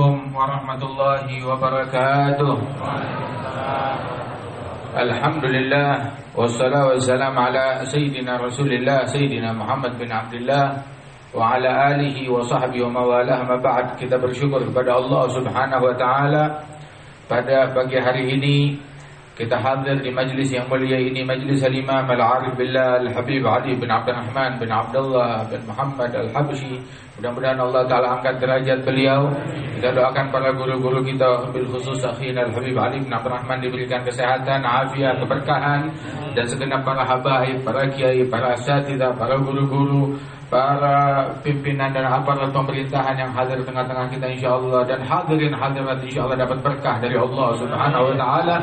عليكم ورحمة الله وبركاته. الحمد لله والصلاة والسلام على سيدنا رسول الله سيدنا محمد بن عبد الله وعلى آله وصحبه وموالاه. ما بعد كتاب الشكر بدأ الله سبحانه وتعالى pada pagi hari ini kita hadir di majlis yang mulia ini majlis al-Imam Al-Arif Billah Al-Habib Ali bin Abdul Rahman bin Abdullah bin Muhammad Al-Habsyi. Mudah-mudahan Allah taala angkat derajat beliau. Kita doakan para guru-guru kita bil khusus akhina Al-Habib Ali bin Abdul Rahman diberikan kesehatan afiat keberkahan. Dan segenap para habaib para kiai para asatidzah para guru-guru para pimpinan dan aparat pemerintahan yang hadir di tengah-tengah kita insyaallah dan hadirin hadirat insyaallah dapat berkah dari Allah Subhanahu wa taala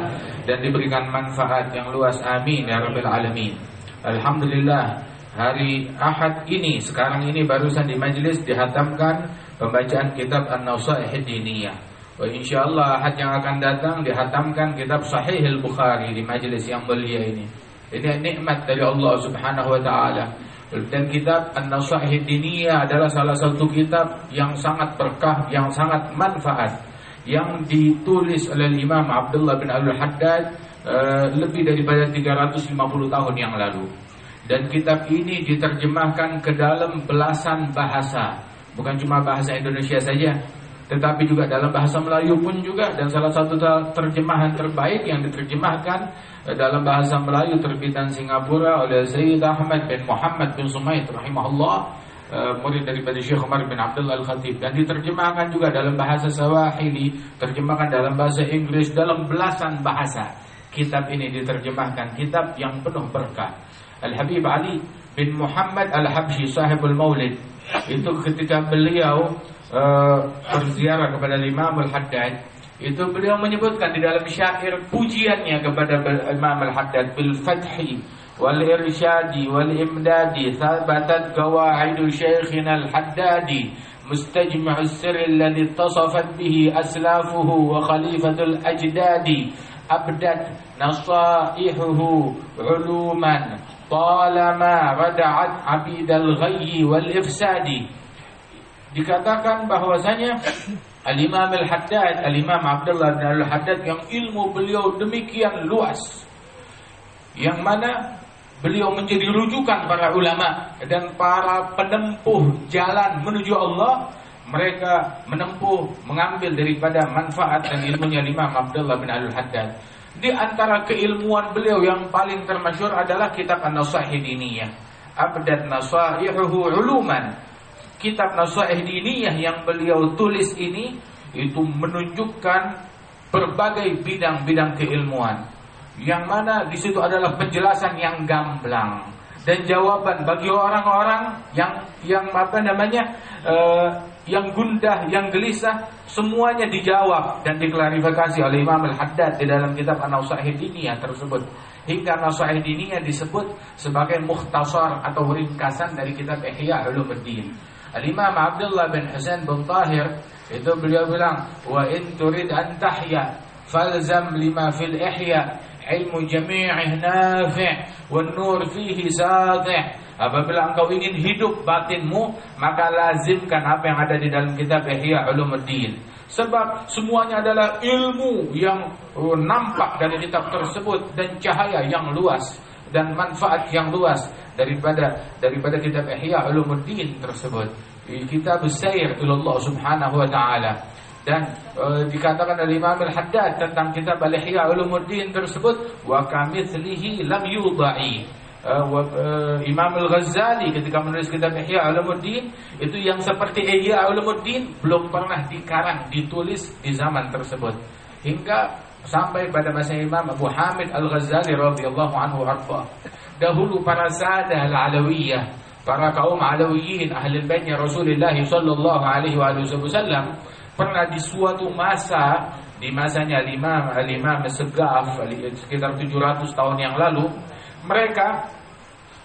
dan diberikan manfaat yang luas amin ya rabbil alamin. Alhamdulillah hari Ahad ini sekarang ini barusan di majelis dihatamkan pembacaan kitab An-Nasaih Diniyah. Wa insyaallah Ahad yang akan datang dihatamkan kitab Sahih Al-Bukhari di majelis yang mulia ini. Ini nikmat dari Allah Subhanahu wa taala. Dan kitab An-Nasaih Diniyah adalah salah satu kitab yang sangat berkah, yang sangat manfaat yang ditulis oleh Imam Abdullah bin Al-Haddad uh, lebih daripada 350 tahun yang lalu. Dan kitab ini diterjemahkan ke dalam belasan bahasa, bukan cuma bahasa Indonesia saja, tetapi juga dalam bahasa Melayu pun juga dan salah satu terjemahan terbaik yang diterjemahkan dalam bahasa Melayu terbitan Singapura oleh Zaid Ahmad bin Muhammad bin Sumaid rahimahullah murid daripada Syekh Umar bin Abdullah Al-Khatib dan diterjemahkan juga dalam bahasa Swahili, terjemahkan dalam bahasa Inggris dalam belasan bahasa. Kitab ini diterjemahkan kitab yang penuh berkah. Al-Habib Ali bin Muhammad Al-Habsyi sahibul Maulid itu ketika beliau uh, berziarah kepada Imam Al-Haddad itu beliau menyebutkan di dalam syair pujiannya kepada Imam Al-Haddad bil fathi wal irsyadi wal imdadi thabatat qawaidu syekhina al-haddadi alladhi ittasafat bihi aslafuhu wa khalifatul ajdadi abdat nasaihuhu uluman talama rada'at abidal ghayyi wal ifsadi dikatakan bahwasanya Al-Imam Al-Haddad, Al-Imam Abdullah bin Al-Haddad yang ilmu beliau demikian luas. Yang mana beliau menjadi rujukan para ulama dan para penempuh jalan menuju Allah. Mereka menempuh, mengambil daripada manfaat dan ilmunya Imam Abdullah bin Al-Haddad. Di antara keilmuan beliau yang paling termasyur adalah kitab An-Nasahih Diniyah. Abdad Nasahihuhu Uluman kitab Nasuhaih Diniyah yang beliau tulis ini itu menunjukkan berbagai bidang-bidang keilmuan yang mana di situ adalah penjelasan yang gamblang dan jawaban bagi orang-orang yang yang apa namanya uh, yang gundah, yang gelisah semuanya dijawab dan diklarifikasi oleh Imam Al-Haddad di dalam kitab An-Nasaih Diniyah tersebut. Hingga Nasaih Diniyah disebut sebagai mukhtasar atau ringkasan dari kitab Ihya Ulumuddin. Al-Imam Abdullah bin Husain bin Tahir itu beliau bilang wa in turid an tahya falzam lima fil ihya ilmu jami'ih nafi' wan nur fihi sati' Apabila engkau ingin hidup batinmu, maka lazimkan apa yang ada di dalam kitab Ihya Ulumuddin. Sebab semuanya adalah ilmu yang nampak dari kitab tersebut dan cahaya yang luas dan manfaat yang luas daripada daripada kitab Ihya Ulumuddin tersebut. Kitab Sair Allah Subhanahu wa taala. Dan e, dikatakan oleh Imam Al-Haddad tentang kitab Al-Ihya Ulumuddin tersebut wa kamitslihi lam yudai. E, e, Imam Al-Ghazali ketika menulis kitab Ihya Ulumuddin itu yang seperti Ihya Ulumuddin belum pernah dikarang ditulis di zaman tersebut. Hingga sampai pada masa Imam Abu Hamid Al-Ghazali radhiyallahu anhu arfa. Dahulu para sadah al-alawiyah, para kaum alawiyin ahli baitnya Rasulullah sallallahu alaihi wasallam pernah di suatu masa di masanya Imam Al-Imam Segaf sekitar 700 tahun yang lalu mereka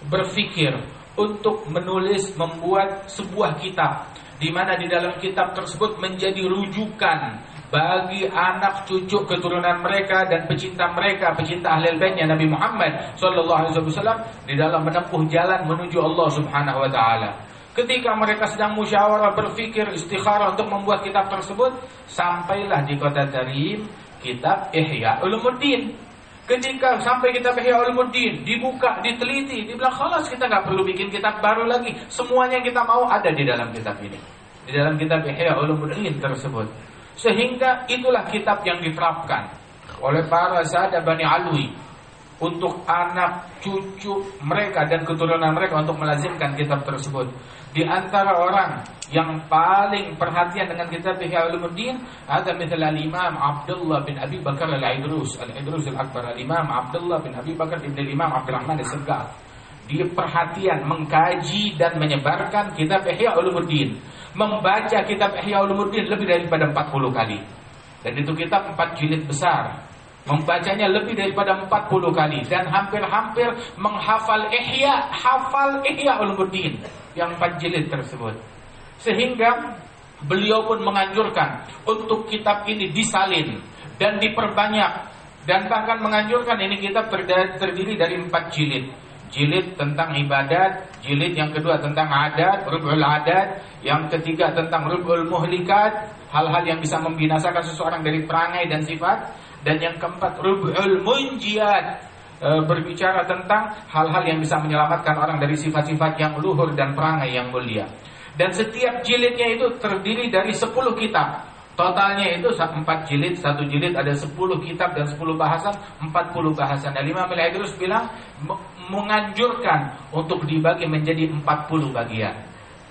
berpikir untuk menulis membuat sebuah kitab di mana di dalam kitab tersebut menjadi rujukan bagi anak cucu keturunan mereka dan pecinta mereka, pecinta ahli baitnya Nabi Muhammad sallallahu alaihi wasallam di dalam menempuh jalan menuju Allah Subhanahu wa taala. Ketika mereka sedang musyawarah berpikir istikharah untuk membuat kitab tersebut, sampailah di kota Tarim kitab Ihya Ulumuddin. Ketika sampai kitab Ihya Ulumuddin dibuka, diteliti, dibilang khalas kita nggak perlu bikin kitab baru lagi. Semuanya yang kita mau ada di dalam kitab ini. Di dalam kitab Ihya Ulumuddin tersebut. Sehingga itulah kitab yang diterapkan oleh para sahabat Bani Alwi untuk anak cucu mereka dan keturunan mereka untuk melazimkan kitab tersebut. Di antara orang yang paling perhatian dengan kitab Ihya Ulumuddin ada misalnya Al-Imam Abdullah bin Abi Bakar Al-Idrus, Al-Idrus Al-Akbar, Al-Imam Abdullah bin Abi Bakar bin Imam Abdurrahman Al-Segaf. Dia perhatian mengkaji dan menyebarkan kitab Ihya Ulumuddin. Membaca kitab Ihya Ulumuddin lebih daripada 40 kali. Dan itu kitab 4 jilid besar Membacanya lebih daripada 40 kali dan hampir-hampir menghafal Ihya, hafal Ihya Ulumuddin yang empat jilid tersebut. Sehingga beliau pun menganjurkan untuk kitab ini disalin dan diperbanyak dan bahkan menganjurkan ini kitab terdiri dari empat jilid. Jilid tentang ibadat, jilid yang kedua tentang adat, rubul adat, yang ketiga tentang rubul muhlikat, hal-hal yang bisa membinasakan seseorang dari perangai dan sifat, dan yang keempat rub'ul munjiat e, berbicara tentang hal-hal yang bisa menyelamatkan orang dari sifat-sifat yang luhur dan perangai yang mulia. Dan setiap jilidnya itu terdiri dari 10 kitab. Totalnya itu 4 jilid, satu jilid ada 10 kitab dan 10 bahasan, 40 bahasan. Dan Imam Al-Idrus bilang menganjurkan untuk dibagi menjadi 40 bagian.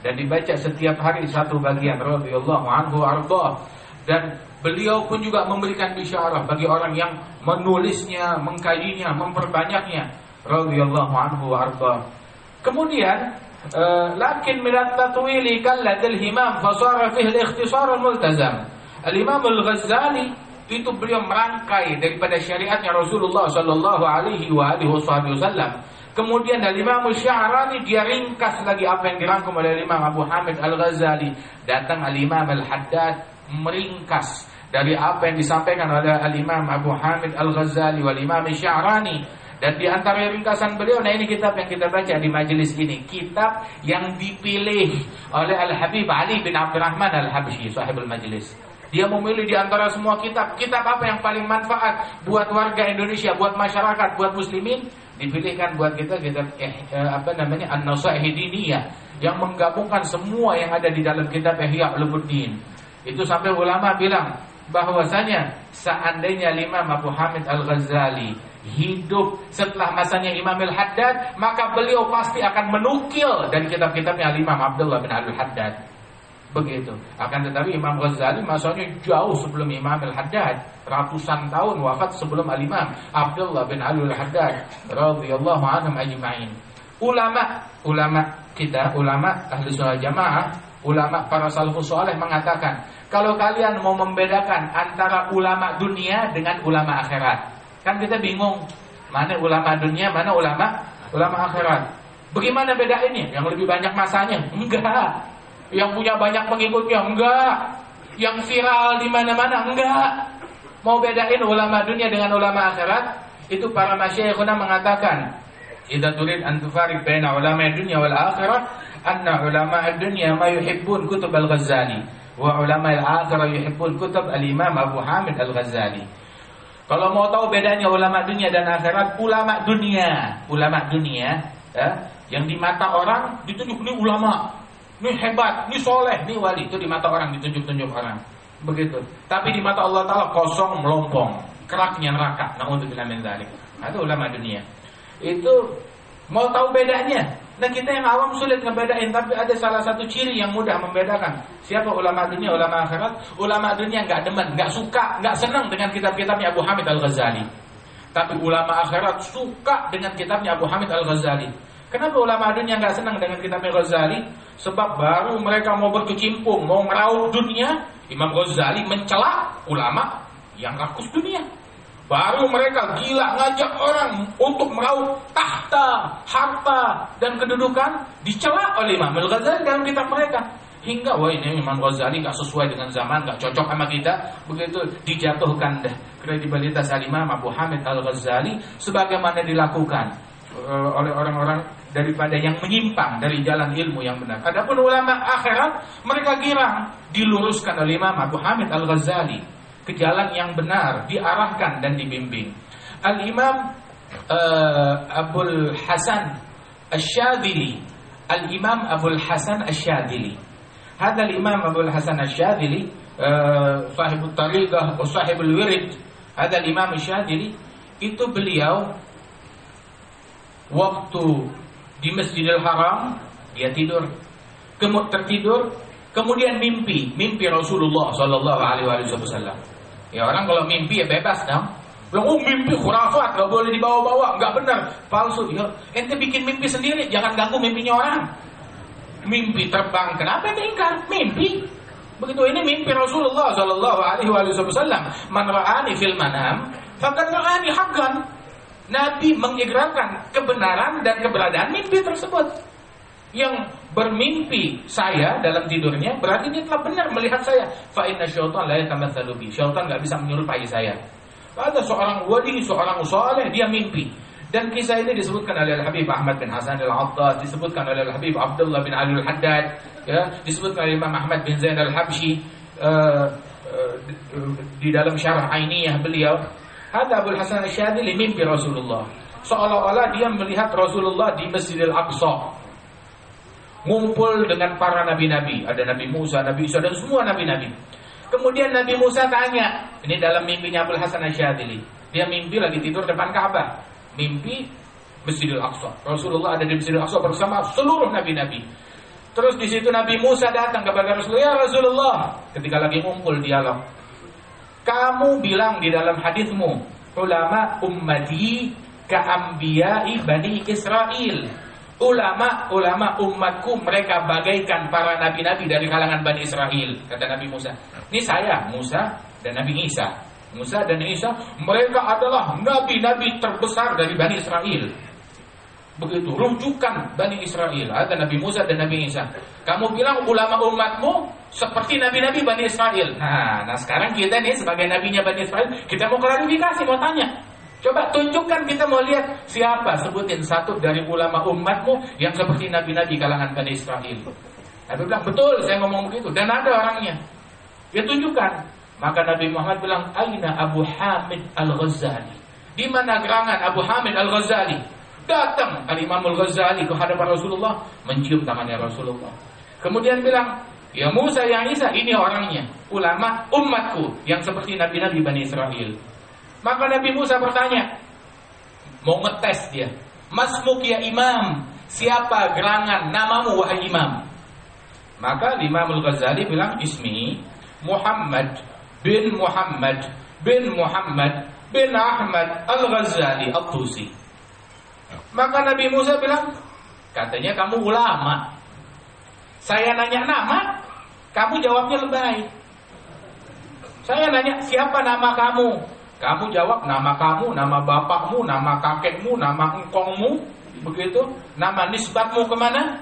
Dan dibaca setiap hari satu bagian radhiyallahu anhu arba. Dan Beliau pun juga memberikan bisyarah bagi orang yang menulisnya, mengkajinya, memperbanyaknya. Radhiyallahu anhu arda. Kemudian, uh, lakin min at-tatwili kallat al-himam fasara fihi al-ikhtisar al-multazam. Al-Imam Al-Ghazali itu beliau merangkai daripada syariatnya Rasulullah sallallahu alaihi wasallam. Kemudian dari Imam Sya'rani dia ringkas lagi apa yang dirangkum oleh Imam Abu Hamid Al-Ghazali. Datang Al-Imam Al-Haddad meringkas dari apa yang disampaikan oleh Al-Imam Abu Hamid Al-Ghazali wal Imam Sya'rani dan di antara ringkasan beliau, nah ini kitab yang kita baca di majelis ini, kitab yang dipilih oleh Al-Habib Ali bin Abdurrahman Al-Habsyi, sahibul majelis. Dia memilih di antara semua kitab, kitab apa yang paling manfaat buat warga Indonesia, buat masyarakat, buat muslimin, dipilihkan buat kita kitab eh, eh, apa namanya An-Nasaih Diniyah yang menggabungkan semua yang ada di dalam kitab Ihya Ulumuddin. Itu sampai ulama bilang bahwasanya seandainya Imam Abu Hamid Al-Ghazali hidup setelah masanya Imam Al-Haddad, maka beliau pasti akan menukil dari kitab-kitabnya Imam Abdullah bin Al-Haddad. Begitu. Akan tetapi Imam Ghazali masanya jauh sebelum Imam Al-Haddad, ratusan tahun wafat sebelum Al-Imam Abdullah bin Al-Haddad radhiyallahu anhum ajma'in. Ulama, ulama kita, ulama ahli sunnah jamaah, ulama para salafus saleh mengatakan kalau kalian mau membedakan antara ulama dunia dengan ulama akhirat. Kan kita bingung mana ulama dunia, mana ulama ulama akhirat. Bagaimana beda ini? Yang lebih banyak masanya? Enggak. Yang punya banyak pengikutnya? Enggak. Yang viral di mana-mana? Enggak. Mau bedain ulama dunia dengan ulama akhirat? Itu para masyayikhuna mengatakan, "Idza turid an tufarik baina ulama dunia wal akhirat, anna ulama dunia ma yuhibbun kutub al-Ghazali." wa ulama al-akhirah yuhibbul kutub al-Imam Abu Hamid Al-Ghazali. Kalau mau tahu bedanya ulama dunia dan akhirat, ulama dunia, ulama dunia ya, yang di mata orang ditunjuk ini ulama, ini hebat, ini soleh, ini wali itu di mata orang ditunjuk-tunjuk orang. Begitu. Tapi di mata Allah Taala kosong, melompong, keraknya neraka. Nah untuk min. Nah, itu ulama dunia. Itu mau tahu bedanya, Nah kita yang awam sulit ngebedain Tapi ada salah satu ciri yang mudah membedakan Siapa ulama dunia, ulama akhirat Ulama dunia nggak demen, nggak suka, nggak senang dengan kitab-kitabnya Abu Hamid Al-Ghazali Tapi ulama akhirat suka dengan kitabnya Abu Hamid Al-Ghazali Kenapa ulama dunia nggak senang dengan kitabnya Ghazali? Sebab baru mereka mau berkecimpung, mau meraup dunia Imam Ghazali mencela ulama yang rakus dunia Baru mereka gila ngajak orang untuk meraup tahta, harta, dan kedudukan dicela oleh Imam Al-Ghazali dalam kitab mereka. Hingga wah ini Imam Ghazali nggak sesuai dengan zaman, nggak cocok sama kita. Begitu dijatuhkan deh kredibilitas Al-Imam Abu Hamid Al-Ghazali sebagaimana dilakukan eh, oleh orang-orang daripada yang menyimpang dari jalan ilmu yang benar. Adapun ulama akhirat mereka girang diluruskan oleh Imam Abu Hamid Al Ghazali ke jalan yang benar, diarahkan dan dibimbing. Al Imam uh, eh, Abul Hasan Asy-Syadzili, Al Imam Abul Hasan Asy-Syadzili. Hada Imam Abul Hasan Asy-Syadzili uh, sahibut tariqah wa sahibul wirid. Hada Imam Asy-Syadzili itu beliau waktu di Masjidil Haram dia tidur. Kemudian tertidur kemudian mimpi mimpi Rasulullah Shallallahu Alaihi Wasallam. Ya orang kalau mimpi ya bebas dong. Bilang oh mimpi khurafat gak boleh dibawa-bawa. Nggak benar palsu. Ya ente bikin mimpi sendiri jangan ganggu mimpinya orang. Mimpi terbang kenapa ente ingkar? Mimpi. Begitu ini mimpi Rasulullah Shallallahu Alaihi Wasallam. Man ra'ani fil manam faqad ra'ani haqqan Nabi mengikrarkan kebenaran dan keberadaan mimpi tersebut. Yang bermimpi saya dalam tidurnya berarti dia telah benar melihat saya. Fa inna syaitan la yatamatsalu bi. Syaitan enggak bisa menyerupai saya. Ada seorang wali, seorang saleh dia mimpi. Dan kisah ini disebutkan oleh Al Habib Ahmad bin Hasan Al Attas, disebutkan oleh Al Habib Abdullah bin Ali Al Haddad, ya, disebutkan oleh Imam Ahmad bin Zain Al Habsyi uh, uh, di dalam syarah Ainiyah beliau Hada Abu Hasan Asyadili mimpi Rasulullah. Seolah-olah dia melihat Rasulullah di Masjidil Aqsa. Ngumpul dengan para nabi-nabi. Ada Nabi Musa, Nabi Isa, dan semua nabi-nabi. Kemudian Nabi Musa tanya. Ini dalam mimpinya Abu Hasan Asyadili. Dia mimpi lagi tidur depan Ka'bah. Mimpi Masjidil Aqsa. Rasulullah ada di Masjidil Aqsa bersama seluruh nabi-nabi. Terus di situ Nabi Musa datang kepada Rasulullah, ya Rasulullah, ketika lagi ngumpul dialog. Kamu bilang di dalam hadismu, ulama ummati kaambiyai bani Israel. Ulama-ulama umatku mereka bagaikan para nabi-nabi dari kalangan Bani Israel, kata Nabi Musa. Ini saya, Musa dan Nabi Isa. Musa dan Isa, mereka adalah nabi-nabi terbesar dari Bani Israel. Begitu, rujukan Bani Israel. Ada Nabi Musa dan Nabi Isa. Kamu bilang ulama umatmu seperti nabi-nabi Bani Israel. Nah, nah sekarang kita nih sebagai nabinya Bani Israel, kita mau klarifikasi, mau tanya. Coba tunjukkan kita mau lihat siapa sebutin satu dari ulama umatmu yang seperti nabi-nabi kalangan Bani Israel. Nabi bilang, betul saya ngomong begitu. Dan ada orangnya. Dia tunjukkan. Maka Nabi Muhammad bilang, Aina Abu Hamid Al-Ghazali. Di mana gerangan Abu Hamid Al-Ghazali? Datang Al-Imam Al-Ghazali ke hadapan Rasulullah. Mencium tangannya Rasulullah. Kemudian bilang, Ya Musa yang Isa ini orangnya, ulama umatku yang seperti nabi-nabi Bani Israel. Maka Nabi Musa bertanya, mau ngetes dia. Masmuk ya imam, siapa gerangan namamu wahai imam? Maka Imam Al-Ghazali bilang ismi Muhammad bin Muhammad bin Muhammad bin Ahmad Al-Ghazali Al-Tusi. Maka Nabi Musa bilang, katanya kamu ulama. Saya nanya nama, kamu jawabnya lebay. Saya nanya, siapa nama kamu? Kamu jawab nama kamu, nama bapakmu, nama kakekmu, nama engkongmu, begitu. Nama nisbatmu ke mana?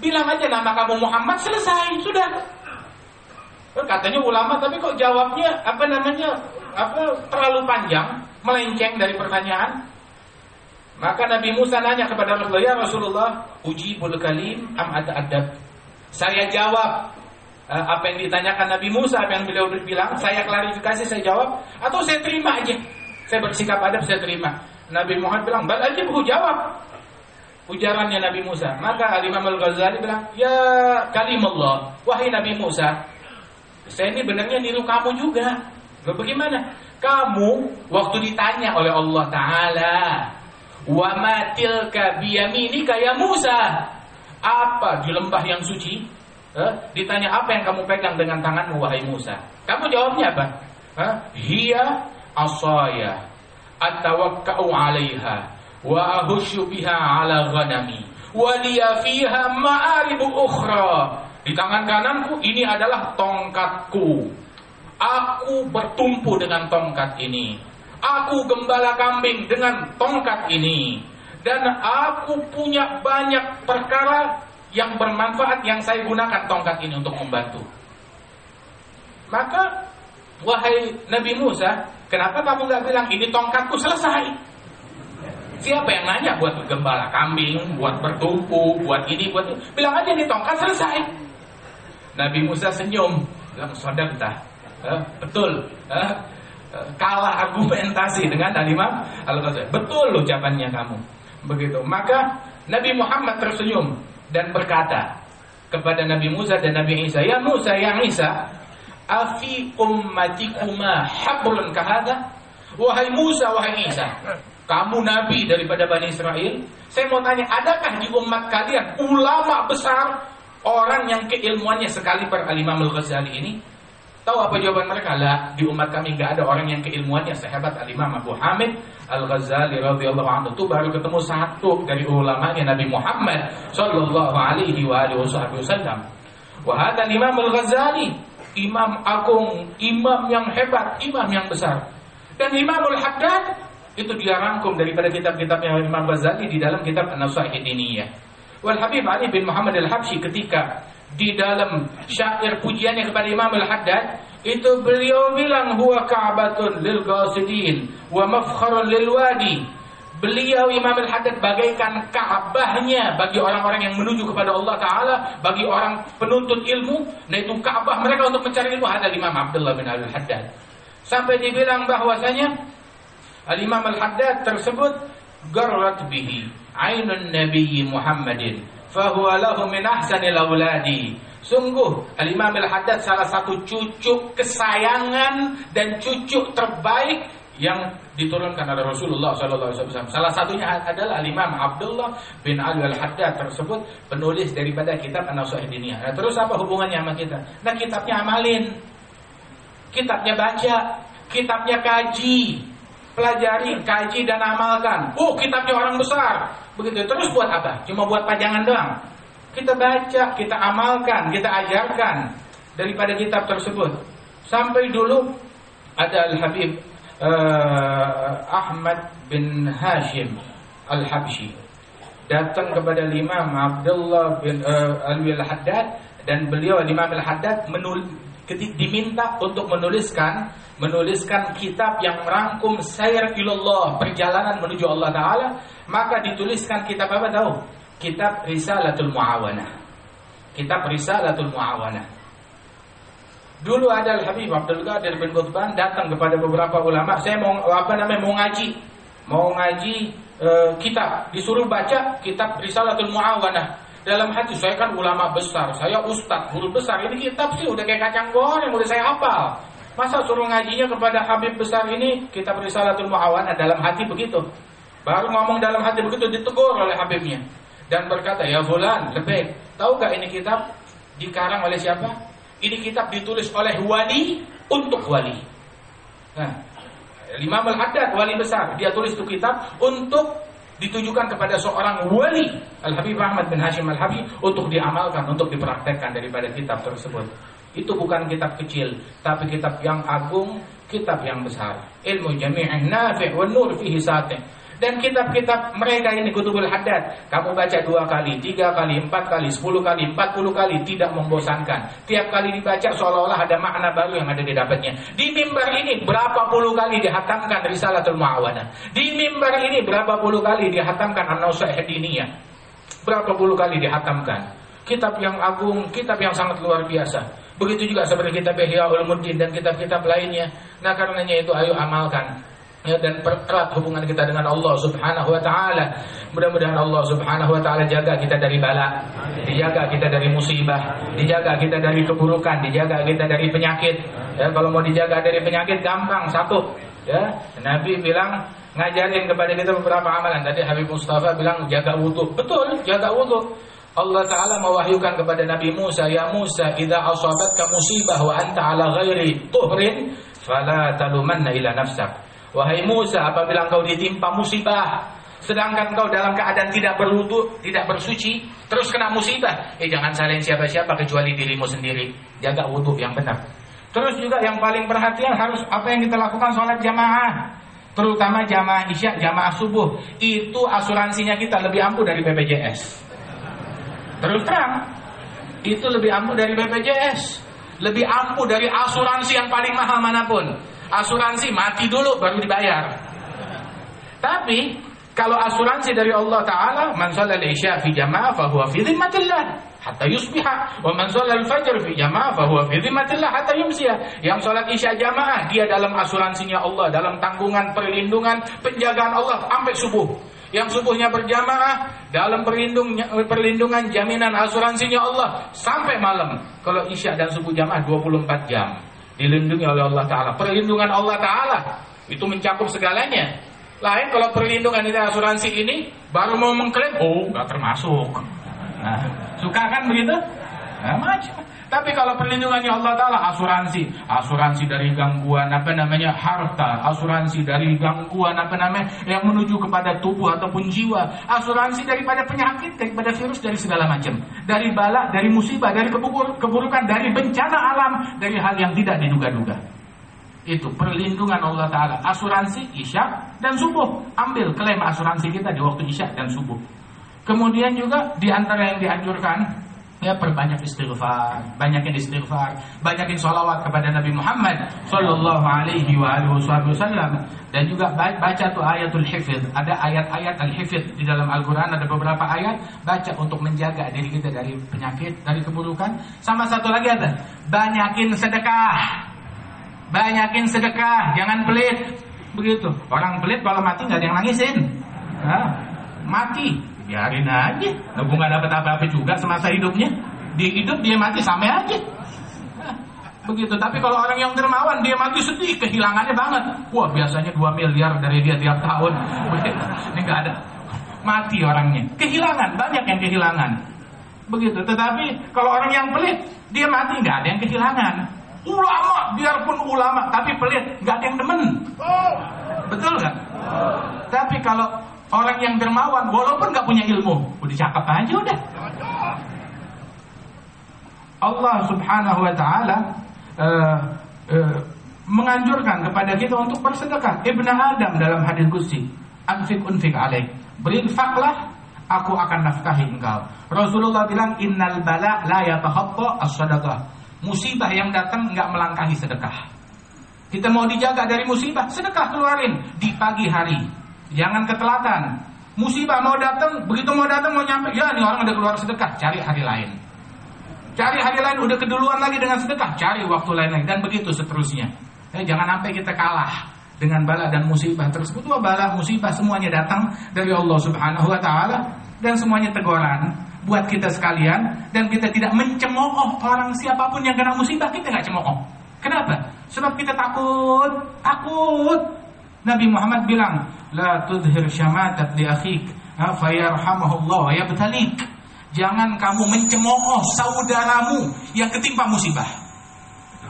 Bilang aja nama kamu Muhammad, selesai, sudah. Katanya ulama, tapi kok jawabnya apa namanya apa terlalu panjang, melenceng dari pertanyaan. Maka Nabi Musa nanya kepada Rasulullah, "Ya Rasulullah, ujibul kalim am ada adab?" Saya jawab uh, apa yang ditanyakan Nabi Musa, apa yang beliau bilang, saya klarifikasi, saya jawab, atau saya terima aja. Saya bersikap adab, saya terima. Nabi Muhammad bilang, "Bal aja bu jawab." Ujarannya Nabi Musa. Maka Imam Al-Ghazali bilang, "Ya kalimullah, wahai Nabi Musa, saya ini benarnya niru kamu juga." Bagaimana? Kamu waktu ditanya oleh Allah Ta'ala Wa matilka biyaminika ya Musa. Apa di lembah yang suci? Eh, ditanya apa yang kamu pegang dengan tanganmu wahai Musa? Kamu jawabnya apa? Eh, asaya atawakka'u 'alaiha wa ahushu biha 'ala ghanami wa liya fiha ma'aribu ukhra. Di tangan kananku ini adalah tongkatku. Aku bertumpu dengan tongkat ini Aku gembala kambing dengan tongkat ini dan aku punya banyak perkara yang bermanfaat yang saya gunakan tongkat ini untuk membantu. Maka wahai Nabi Musa, kenapa kamu nggak bilang ini tongkatku selesai? Siapa yang nanya buat gembala kambing, buat bertumpu, buat ini, buat itu. Bilang aja nih tongkat selesai. Nabi Musa senyum, bilang sadaqta. Eh, betul. Eh, kalah argumentasi dengan Al-Imam Al-Ghazali. Betul ucapannya kamu. Begitu. Maka Nabi Muhammad tersenyum dan berkata kepada Nabi Musa dan Nabi Isa, "Ya Musa, ya Isa, afi ummatikuma hablun kahada?" Wahai Musa, wahai Isa, kamu nabi daripada Bani Israel. Saya mau tanya, adakah di umat kalian ulama besar orang yang keilmuannya sekali per Al-Imam Al-Ghazali ini? Tahu apa jawaban mereka? Lah, di umat kami nggak ada orang yang keilmuannya sehebat Al-Imam Abu Hamid Al-Ghazali radhiyallahu anhu. Itu baru ketemu satu dari ulamanya Nabi Muhammad sallallahu alaihi wa alihi wasallam. Wa hadha Imam Al-Ghazali, imam agung, imam yang hebat, imam yang besar. Dan Imam Al-Haddad itu dia rangkum daripada kitab-kitabnya Imam Ghazali di dalam kitab An-Nasaih Diniyah. Wal Habib Ali bin Muhammad Al-Habsyi ketika di dalam syair pujiannya kepada Imam Al-Haddad itu beliau bilang huwa ka'batun lil ghasidin wa mafkharun lil wadi. Beliau Imam Al-Haddad bagaikan Ka'bahnya bagi orang-orang yang menuju kepada Allah Ta'ala, bagi orang penuntut ilmu, nah itu Ka'bah mereka untuk mencari ilmu. Ada Imam Abdullah bin Al-Haddad. Sampai dibilang bahwasanya Al-Imam Al-Haddad tersebut garrat bihi ainun nabiyyi Muhammadin fahuwa lahu min. Sungguh Al-Imam Al-Haddad salah satu cucu kesayangan dan cucu terbaik yang diturunkan oleh Rasulullah SAW. Salah satunya adalah Al-Imam Abdullah bin Ali Al-Haddad tersebut penulis daripada kitab An-Nasuh Diniyah. Nah, terus apa hubungannya sama kita? Nah, kitabnya amalin. Kitabnya baca, kitabnya kaji, pelajari, kaji dan amalkan. Oh, kitabnya orang besar. Begitu. Terus buat apa? Cuma buat pajangan doang. Kita baca, kita amalkan, kita ajarkan daripada kitab tersebut. Sampai dulu ada Al-Habib uh, Ahmad bin Hashim Al-Habsyi datang kepada Imam Abdullah bin uh, Alwi Al-Haddad dan beliau Imam Al-Haddad menul diminta untuk menuliskan menuliskan kitab yang merangkum sayar ilallah perjalanan menuju Allah Taala. Maka dituliskan kitab apa tahu? Kitab Risalatul Muawanah. Kitab Risalatul Muawanah. Dulu ada Al Habib Abdul Qadir bin Qutban datang kepada beberapa ulama. Saya mau apa namanya mau ngaji. Mau ngaji e, kitab. Disuruh baca kitab Risalatul Muawanah dalam hati saya kan ulama besar, saya ustadz, guru besar. Ini kitab sih udah kayak kacang goreng, udah saya hafal. Masa suruh ngajinya kepada Habib besar ini kitab Risalatul Muawanah dalam hati begitu. Baru ngomong dalam hati begitu ditegur oleh Habibnya dan berkata, "Ya fulan, lebih tahu gak ini kitab dikarang oleh siapa? Ini kitab ditulis oleh wali untuk wali." Nah, Imam Al-Haddad wali besar, dia tulis itu kitab untuk ditujukan kepada seorang wali Al-Habib Ahmad bin Hashim Al-Habib untuk diamalkan, untuk dipraktekkan daripada kitab tersebut. Itu bukan kitab kecil, tapi kitab yang agung, kitab yang besar. Ilmu jami'in nafi' wa nur fihi. Dan kitab-kitab mereka ini kutubul haddad Kamu baca dua kali, tiga kali, empat kali, sepuluh kali, empat puluh kali Tidak membosankan. Tiap kali dibaca seolah-olah ada makna baru yang ada di dapatnya. Di mimbar ini berapa puluh kali dihatamkan Risalatul Mu'awanah Di mimbar ini berapa puluh kali dihatamkan An-Nausah Diniyah Berapa puluh kali dihatamkan? Kitab yang agung, kitab yang sangat luar biasa. Begitu juga seperti kitab Ihya Ulumuddin dan kitab-kitab lainnya. Nah karenanya itu ayo amalkan ya, dan pererat hubungan kita dengan Allah Subhanahu wa taala. Mudah-mudahan Allah Subhanahu wa taala jaga kita dari bala, dijaga kita dari musibah, dijaga kita dari keburukan, dijaga kita dari penyakit. Ya, kalau mau dijaga dari penyakit gampang satu. Ya, Nabi bilang ngajarin kepada kita beberapa amalan. Tadi Habib Mustafa bilang jaga wudhu. Betul, jaga wudhu. Allah Ta'ala mewahyukan kepada Nabi Musa Ya Musa, idha asabatka musibah wa anta ala ghairi tuhrin Fala talumanna ila nafsak Wahai Musa, apabila engkau ditimpa musibah, sedangkan engkau dalam keadaan tidak berwudu, tidak bersuci, terus kena musibah, eh jangan salin siapa-siapa kecuali dirimu sendiri. Jaga wudhu yang benar. Terus juga yang paling perhatian harus apa yang kita lakukan sholat jamaah. Terutama jamaah isya, jamaah subuh. Itu asuransinya kita lebih ampuh dari BPJS. Terus terang, itu lebih ampuh dari BPJS. Lebih ampuh dari asuransi yang paling mahal mana pun asuransi mati dulu baru dibayar. Tapi Kalau asuransi dari Allah Ta'ala, man salal isya fi jama'ah fahuwa fi dhimmatillah hatta yusbiha. Wa man fajr fi jama'ah fahuwa fi dhimmatillah hatta yumsiya. Yang salat isya jamaah, dia dalam asuransinya Allah, dalam tanggungan perlindungan, penjagaan Allah sampai subuh. Yang subuhnya berjamaah dalam perlindungan jaminan asuransinya Allah sampai malam. Kalau isya dan subuh jamaah 24 jam dilindungi oleh Allah Taala. Perlindungan Allah Taala itu mencakup segalanya. Lain kalau perlindungan ini asuransi ini baru mau mengklaim, oh nggak termasuk. Nah, suka kan begitu? Nah, macam. Tapi kalau perlindungannya Allah Ta'ala asuransi. Asuransi dari gangguan apa namanya harta. Asuransi dari gangguan apa namanya Yang menuju kepada tubuh ataupun jiwa. Asuransi daripada penyakit Daripada virus dari segala macam. Dari bala, dari musibah, dari keburukan Dari bencana alam Dari hal yang tidak diduga-duga. Itu perlindungan Allah Ta'ala. Asuransi Isya dan subuh. Ambil klaim asuransi kita di waktu Isya dan subuh. Kemudian juga di antara yang dianjurkan Ya perbanyak istighfar Banyakin istighfar Banyakin sholawat kepada Nabi Muhammad Sallallahu alaihi wasallam. Dan juga baca tuh ayatul hifid Ada ayat-ayat al-hifid Di dalam Al-Quran ada beberapa ayat. Baca untuk menjaga diri kita dari penyakit Dari keburukan. Sama satu lagi ada Banyakin sedekah. Banyakin sedekah, jangan pelit. Begitu. Orang pelit kalau mati nggak ada yang nangisin. Nah, mati, biarin aja. Nunggu nggak dapat apa-apa juga semasa hidupnya. Di hidup dia mati sama aja. Begitu. Tapi kalau orang yang dermawan dia mati sedih, kehilangannya banget. Wah biasanya 2 miliar dari dia tiap tahun. Ini nggak ada. Mati orangnya. Kehilangan, banyak yang kehilangan. Begitu. Tetapi kalau orang yang pelit, dia mati nggak ada yang kehilangan. Ulama, biarpun ulama, tapi pelit, nggak ada yang demen. Betul nggak? Tapi kalau orang yang dermawan, walaupun nggak punya ilmu, udah cakep aja udah. Allah Subhanahu Wa Taala uh, uh, menganjurkan kepada kita untuk bersedekah. Ibn Adam dalam hadis kursi, anfik unfik alaih, berinfaklah, aku akan nafkahi engkau. Rasulullah bilang, innal bala la yatahabba as-sadaqah Musibah yang datang nggak melangkahi sedekah. Kita mau dijaga dari musibah, sedekah keluarin di pagi hari. Jangan ketelatan. Musibah mau datang, begitu mau datang mau nyampe, ya ini orang udah keluar sedekah, cari hari lain. Cari hari lain udah keduluan lagi dengan sedekah, cari waktu lain lagi dan begitu seterusnya. Eh, jangan sampai kita kalah dengan bala dan musibah tersebut. Wah bala musibah semuanya datang dari Allah Subhanahu wa taala dan semuanya teguran buat kita sekalian dan kita tidak mencemooh orang siapa pun yang kena musibah kita nggak cemooh. Kenapa? Sebab kita takut, takut. Nabi Muhammad bilang, la tudhir syamatat li akhik, fayarhamahullah wa yabtalik. Jangan kamu mencemooh saudaramu yang ketimpa musibah.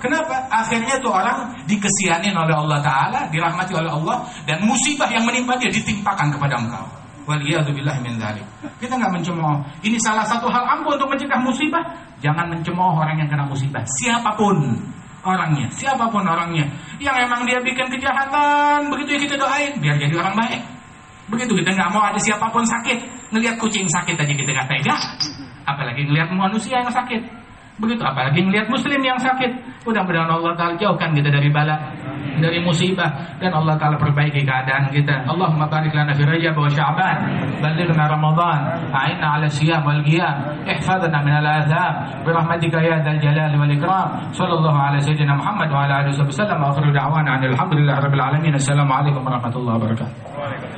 Kenapa? Akhirnya tuh orang dikesianin oleh Allah Ta'ala, dirahmati oleh Allah, dan musibah yang menimpa dia ditimpakan kepada engkau. Waliyadzubillah min dzalik. Kita nggak mencemooh. Ini salah satu hal ampuh untuk mencegah musibah. Jangan mencemooh orang yang kena musibah. Siapa pun orangnya, siapa pun orangnya. Yang emang dia bikin kejahatan, begitu ya kita doain biar jadi orang baik. Begitu kita nggak mau ada siapa pun sakit. Ngelihat kucing sakit aja kita nggak tega. Apalagi ngelihat manusia yang sakit. Begitu apalagi ngelihat muslim yang sakit. Mudah-mudahan Allah Ta'ala jauhkan kita dari bala dari musibah dan Allah taala perbaiki keadaan kita. Allahumma barik lana fi Rajab wa Sya'ban, ballighna Ramadan, a'inna 'ala siyam wal qiyam, ihfazna min al-atham bi rahmatika ya dzal jalali wal ikram. Sallallahu ala sayyidina Muhammad wa ala alihi wasallam wa akhiru da'wana alhamdulillahi rabbil alamin. Assalamualaikum warahmatullahi wabarakatuh.